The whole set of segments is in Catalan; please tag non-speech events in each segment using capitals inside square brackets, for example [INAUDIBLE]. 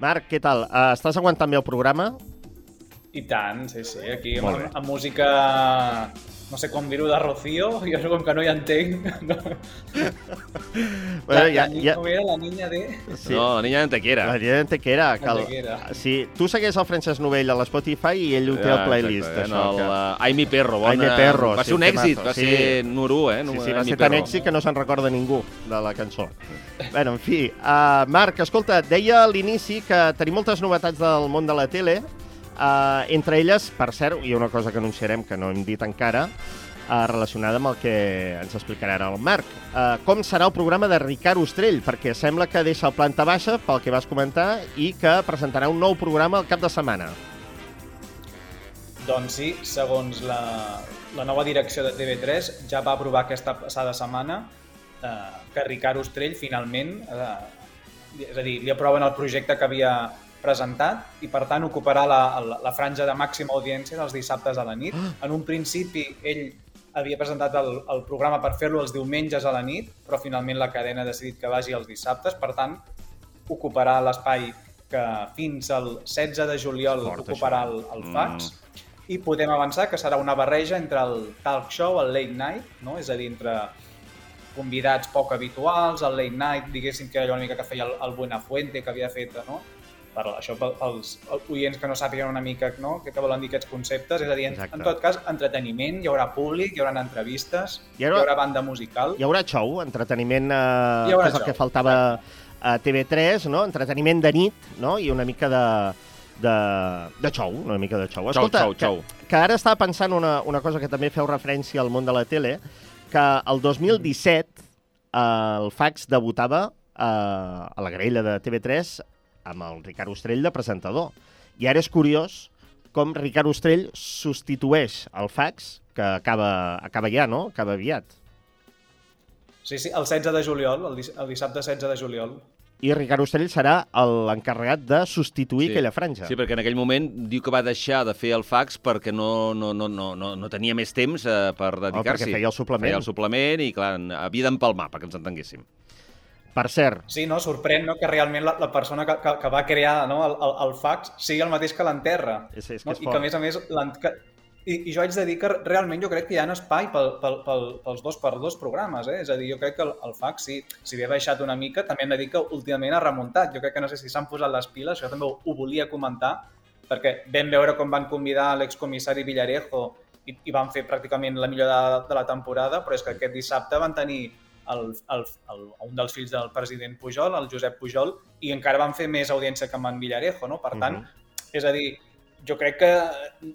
Marc, què tal? Uh, estàs aguantant bé el programa? I tant, sí, sí. Aquí amb, amb música, no sé com dir-ho, de Rocío, jo com que no hi entenc. No. Bueno, la, ja- la, ja- Com era la niña de... Sí. No, la niña d'Antequera. La gent té que era. Que el... Antequera. Sí, tu segueix el Francesc Novell a l'Spotify i ell ho té al playlist. exacte, això, el, que... Ai, mi perro. Bona... Ai, mi perro, Va sí, ser un èxit, va sí. ser número 1, eh? Sí, número- sí, va ser tan perro. èxit que no se'n recorda ningú de la cançó. bueno, en fi, uh, Marc, escolta, deia a l'inici que tenim moltes novetats del món de la tele, uh, entre elles, per cert, hi ha una cosa que anunciarem que no hem dit encara, uh, relacionada amb el que ens explicarà ara el Marc. Uh, com serà el programa de Ricard Ostrell? Perquè sembla que deixa el planta baixa, pel que vas comentar, i que presentarà un nou programa al cap de setmana. Doncs sí, segons la, la nova direcció de TV3, ja va aprovar aquesta passada setmana eh, que Ricard Ostrell finalment, eh, és a dir, li aproven el projecte que havia presentat i per tant ocuparà la, la, la franja de màxima audiència dels dissabtes a la nit. En un principi ell havia presentat el, el programa per fer-lo els diumenges a la nit, però finalment la cadena ha decidit que vagi els dissabtes, per tant ocuparà l'espai que fins al 16 de juliol Fort, ocuparà això. el, el fax i podem avançar que serà una barreja entre el talk show, el late night, no? és a dir, entre convidats poc habituals, el late night, diguéssim que era allò una mica que feia el, el Buenafuente, que havia fet, no? Per això, pel- pels oients que no sàpiguen una mica no? què, què volen dir aquests conceptes, és a dir, en, Exacte. en tot cas, entreteniment, hi haurà públic, hi haurà entrevistes, Hi hi haurà- haurà, banda musical. Hi haurà show, entreteniment, eh, Hi haurà que és el que show, faltava a TV3, no? entreteniment de nit, no? i una mica de, de, de show, una mica de show. Escolta, show, show. Que, que ara estava pensant una, una cosa que també feu referència al món de la tele, que el 2017 eh, el fax debutava eh, a la grella de TV3 amb el Ricard Ostrell de presentador. I ara és curiós com Ricard Ostrell substitueix el fax, que acaba, acaba ja, no? Acaba aviat. Sí, sí, el 16 de juliol, el, dis- el dissabte 16 de juliol. i Ricard Ostrell serà l'encarregat de substituir sí. aquella franja. Sí, perquè en aquell moment diu que va deixar de fer el fax perquè no, no, no, no, no, no tenia més temps eh, per dedicar-s'hi. perquè feia el suplement. Feia el suplement i, clar, havia d'empalmar, perquè ens entenguéssim. Per cert, Sí, no? Sorprèn no? que realment la, la persona que, que, que va crear no? el, el, el fax sigui el mateix que l'enterra. És- és que no? és I que, a més a més, que, i, i jo haig de dir que realment jo crec que hi ha espai pel, pel, pel, pels dos per dos programes, eh? És a dir, jo crec que el, el fax, sí, si bé ha baixat una mica, també hem de dir que últimament ha remuntat. Jo crec que no sé si s'han posat les piles, això també ho, ho volia comentar, perquè vam veure com van convidar l'excomissari Villarejo i, i van fer pràcticament la millor de, de la temporada, però és que aquest dissabte van tenir el, el, el, un dels fills del president Pujol, el Josep Pujol, i encara van fer més audiència que amb en Villarejo, no? Per tant, és a dir, jo crec que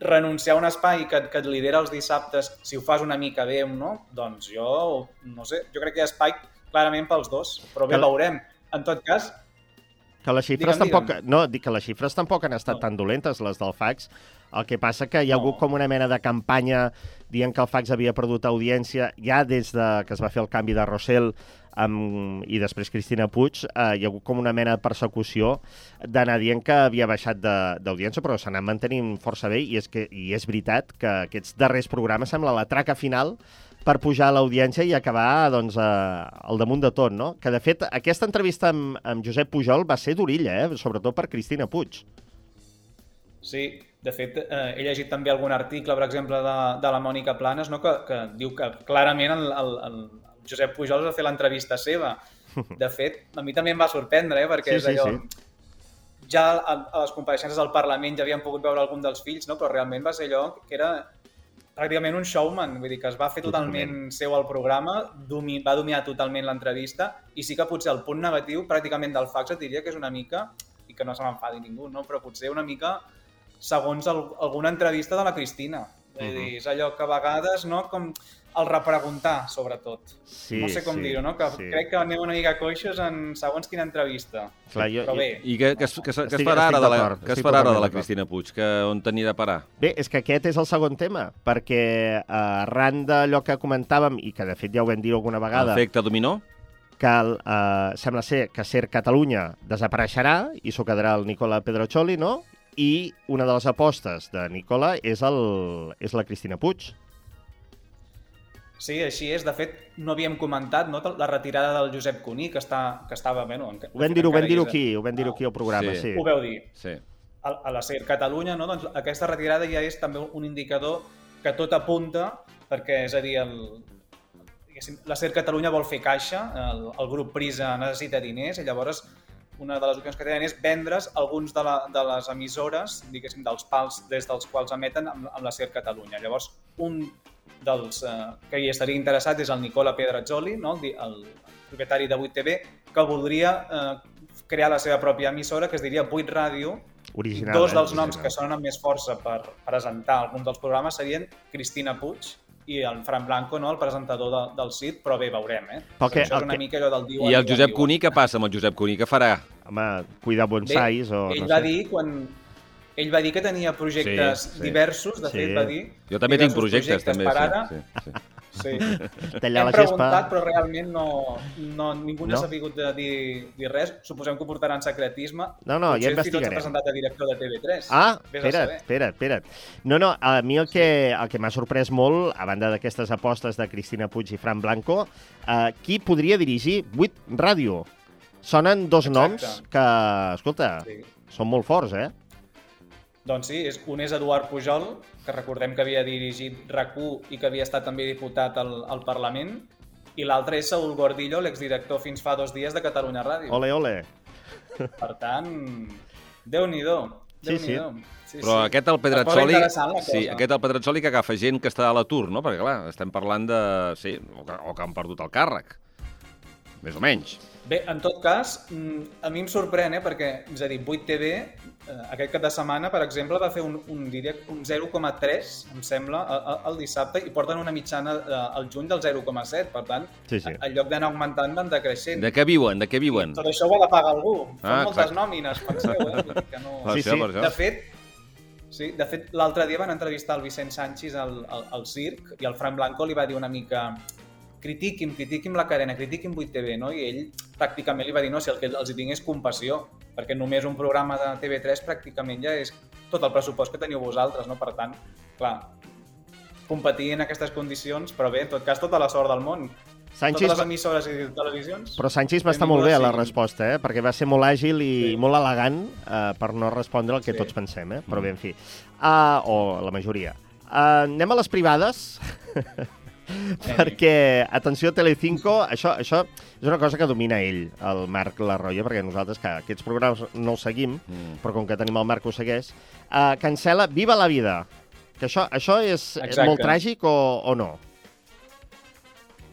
renunciar a un espai que, que et lidera els dissabtes, si ho fas una mica bé o no, doncs jo, no sé, jo crec que hi ha espai clarament pels dos, però bé, Que- veurem. En tot cas, que les xifres Digue'm, tampoc... digue'm. No, dic que les xifres tampoc han estat No. tan dolentes, les del fax. El que passa que hi ha No. hagut com una mena de campanya dient que el fax havia perdut audiència ja des de que es va fer el canvi de Rossell amb, i després Cristina Puig, eh, hi ha hagut com una mena de persecució d'anar dient que havia baixat de- d'audiència, però s'ha anat mantenint força bé i és, que, i és veritat que aquests darrers programes sembla la traca final per pujar l'audiència i acabar doncs, eh, al damunt de tot, no? Que, de fet, aquesta entrevista amb, amb Josep Pujol va ser d'orilla, eh? sobretot per Cristina Puig. sí, de fet, eh, he llegit també algun article, per exemple, de, de la Mònica Planes, no? que, que diu que clarament el, el, el Josep Pujol va fer l'entrevista seva. [LAUGHS] De fet, a mi també em va sorprendre, eh? perquè Sí, és sí, allò... sí. ja a, a les compareixences del Parlament ja havien pogut veure algun dels fills, no? però realment va ser allò que era pràcticament un showman, vull dir que es va fer totalment, Totalment. seu al programa, domi, va dominar totalment l'entrevista i sí que potser el punt negatiu pràcticament del fax et diria que és una mica, i que no se m'enfadi ningú, no? però potser una mica segons el, alguna entrevista de la Cristina. A dir, és allò que a vegades, no?, com el repreguntar, sobretot. Sí, no sé com sí, dir-ho, no? Que sí. crec que anem una mica coixos en segons quina entrevista. Clar, jo, Però bé, I què, què, es- què, es- què es Estic- farà ara estic de la, què es estic farà ara de la. Cristina Puig? Que, on tenia de parar? Bé, és que aquest és el segon tema, perquè arran d'allò que comentàvem, i que de fet ja ho vam dir alguna vegada, Efecte dominó? que el, eh, sembla ser que Ser Catalunya desapareixerà i s'ho quedarà el Nicola Pedrocholi, no? I una de les apostes de Nicola és, el, és la Cristina Puig. Sí, així és. De fet, no havíem comentat no, la retirada del Josep Cuní, que, està, que estava... Bueno, en, ho vam dir-ho dir, dir aquí, ho vam dir-ho aquí al programa, sí. sí. Ho veu dir. Sí. A, a la SER Catalunya, no? doncs aquesta retirada ja és també un indicador que tot apunta, perquè, és a dir, el, la SER Catalunya vol fer caixa, el, el grup Prisa necessita diners, i llavors una de les opcions que tenen és vendre's alguns de, la, de les emissores, diguéssim, dels pals des dels quals emeten amb, amb la SER Catalunya. Llavors, un dels eh, que hi estaria interessat és el Nicola Pedrazzoli, no? el, el propietari de 8TV, que voldria eh, crear la seva pròpia emissora, que es diria 8 Ràdio, Original, Dos eh? dels noms Original. que sonen amb més força per presentar algun dels programes serien Cristina Puig i el Fran Blanco, no, el presentador de, del CIT, però bé, veurem, eh? Però que, Això és una que... mica allò del diuen. I el Josep Cuní, què passa amb el Josep Cuní? Què farà? Home, cuidar bonsais bé, o... Ell no va sé. dir, quan, ell va dir que tenia projectes Sí, sí. diversos, de Sí. fet va dir... Jo també tinc diversos projectes, també. per ara. Sí, sí, sí. Sí. Hem la gespa... preguntat, però realment no, no, ningú no, No? s'ha sabut de dir, dir res. Suposem que ho portaran secretisme. No, no, ja Potser s'ha investigarem. presentat a director de TV3. Ah, espera't, espera't, espera't. No, no, a mi el que, el que m'ha sorprès molt, a banda d'aquestes apostes de Cristina Puig i Fran Blanco, eh, qui podria dirigir 8 Ràdio? Sonen dos Exacte. noms que, escolta, Sí. són molt forts, eh? Doncs sí, és, un és Eduard Pujol, que recordem que havia dirigit rac i que havia estat també diputat al, al Parlament, i l'altre és Saúl Gordillo, l'exdirector fins fa dos dies de Catalunya Ràdio. Ole, ole. Per tant, Déu-n'hi-do. Sí, sí. Déu-n'hi-do. Sí, Però sí. aquest el Pedrazzoli... Sí, aquest el Pedrazzoli que agafa gent que està a l'atur, no? Perquè, clar, estem parlant de... Sí, o que, o que han perdut el càrrec. Més o menys. Bé, en tot cas, mm, a mi em sorprèn, eh, perquè, és a dir, 8TV, eh, aquest cap de setmana, per exemple, va fer un, un, diria, un 0,3, em sembla, el, el dissabte, i porten una mitjana eh, al juny del 0,7, per tant, Sí, sí. en lloc d'anar augmentant, van decreixent. De què viuen? De què viuen? Tot això ho ha de pagar algú. Fan Ah, moltes exacte. nòmines, penseu, eh? Que no... Sí, sí. per això. De fet, sí, de fet l'altre dia van entrevistar el Vicent Sánchez al, al, al circ i el Fran Blanco li va dir una mica critiqui'm, critiqui'm la cadena, critiqui'm 8TV, no? I ell pràcticament li va dir no, si el que els hi tinc és compassió, perquè només un programa de TV3 pràcticament ja és tot el pressupost que teniu vosaltres, no? Per tant, clar, competir en aquestes condicions, però bé, en tot cas, tota la sort del món. Sánchez, Totes les emissores i televisions... però Sánchez va estar molt bé a la resposta, eh? perquè va ser molt àgil i Sí. molt elegant eh, per no respondre el que Sí. tots pensem, eh? però bé, en fi. Uh, o la majoria. Uh, anem a les privades, [LAUGHS] [LAUGHS] perquè, atenció, Telecinco, això, això és una cosa que domina ell, el Marc Larroia, perquè nosaltres, que aquests programes no els seguim, Mm. però com que tenim el Marc que ho segueix, uh, cancela Viva la vida. Que això, això és, és Exacte. molt tràgic o, o no?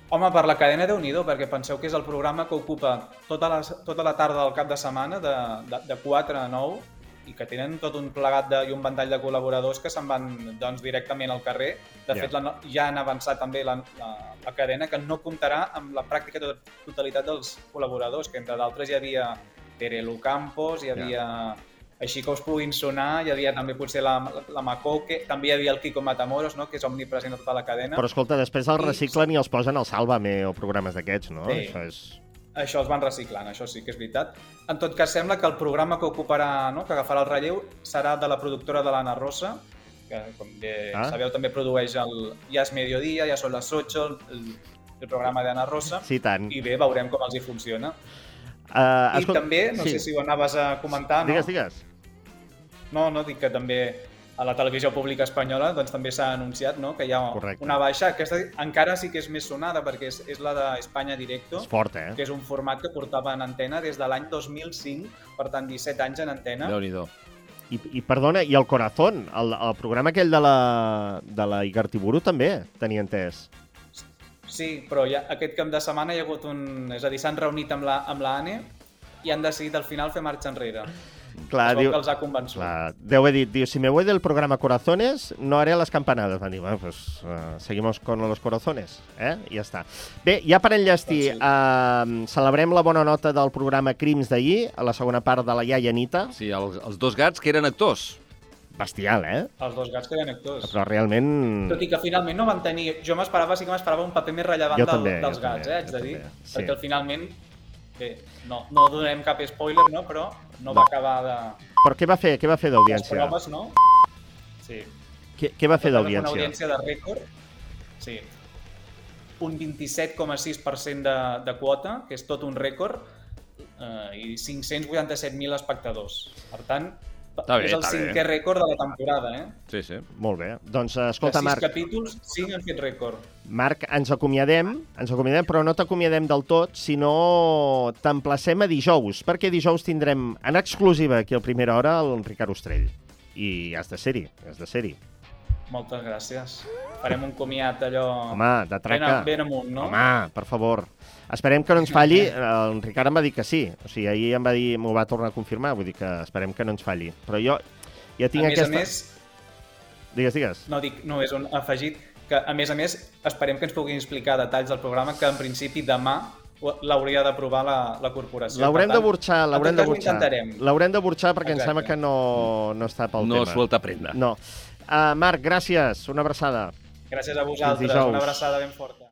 Home, per la cadena déu nhi perquè penseu que és el programa que ocupa tota la, tota la tarda del cap de setmana, de, de, de 4 a 9, i que tenen tot un plegat de, i un ventall de col·laboradors que se'n van doncs, directament al carrer. De Ja. fet, la, ja han avançat també la, la, la cadena, que no comptarà amb la pràctica to- totalitat dels col·laboradors, que entre d'altres hi havia Terelu Campos, hi havia... Així que us puguin sonar, hi havia també potser la, la Macoque, també hi havia el Kiko Matamoros, no? que és omnipresent a tota la cadena. Però escolta, després el I- reciclen i els posen al Sálvame o programes d'aquests, no? Sí. Això és... Això els van reciclant, això sí que és veritat. En tot cas, sembla que el programa que ocuparà, no, que agafarà el relleu, serà de la productora de l'Anna Rosa, que, com bé Ah. sabeu, també produeix el Ja és mediodía, Ja són les 8, el, el programa d'Anna Rosa, Sí, tant. i bé, veurem com els hi funciona. Uh, I també, no sé si ho anaves a comentar, no? Digues, digues. No, no, dic que també a la televisió pública espanyola doncs, també s'ha anunciat no? que hi ha Correcte. una baixa. Aquesta encara sí que és més sonada perquè és, és la d'Espanya Directo, És fort, eh? que és un format que portava en antena des de l'any 2005, per tant 17 anys en antena. Déu-n'hi-do. I, I perdona, i el Corazón, el, el programa aquell de la, de la Igartiburu també, tenia entès. Sí, però ja, aquest cap de setmana hi ha hagut un... És a dir, s'han reunit amb la, amb la ANE i han decidit al final fer marxa enrere. Clar, diu, que els ha convençut. clar, deu haver dit, diu, si me voy del programa Corazones, no haré las campanadas. Van dir, bueno, pues uh, seguimos con los corazones, eh? I ja està. Bé, ja per enllestir, Doncs uh, celebrem la bona nota del programa Crims d'ahir, a la segona part de la iaia Anita. Sí, els, els dos gats que eren actors. Bestial, eh? Els dos gats que eren actors. Però realment... Tot i que finalment no van tenir... Jo m'esperava, sí que m'esperava un paper més rellevant Jo del, també, dels jo gats, també, eh, haig de dir. també, sí. Perquè al finalment... Bé, no, no donarem cap spoiler, no? Però no, No. va acabar de... Però què va fer? Què va fer Les d'audiència? proves, no? Sí. Què, què va fer Una d'audiència? audiència de rècord. Sí. un 27,6% de, de quota, que és tot un rècord, eh, i 587.000 espectadors. Per tant, Està bé, és el està bé. cinquè rècord de la temporada, eh? Sí, sí. Molt bé. Doncs, eh, escolta, de sis Marc, capítols, 5 han fet rècord. Marc, ens acomiadem, ens acomiadem, però no t'acomiadem del tot, sinó t'emplacem a dijous, perquè dijous tindrem en exclusiva aquí a primera hora el Ricard Ostrell. I has de ser-hi, has de ser-hi. Moltes gràcies. Farem un comiat allò... Home, de ben, traca. a- ben amunt, no? Home, per favor. Esperem que no ens falli. El Ricard em va dir que sí. O sigui, ahir em va dir, m'ho va tornar a confirmar, vull dir que esperem que no ens falli. Però jo ja tinc a més aquesta... a més, Digues, digues. no dic, no, és un afegit que, a més a més, esperem que ens puguin explicar detalls del programa que en principi demà l'hauria d'aprovar la, la corporació. L'haurem de burxar, l'haurem de burxar. L'haurem de burxar perquè em Exacte. sembla que no, no està pel No tema. suelta prenda. No. Uh, Marc, gràcies. Una abraçada. Gràcies a vosaltres. Una abraçada ben forta.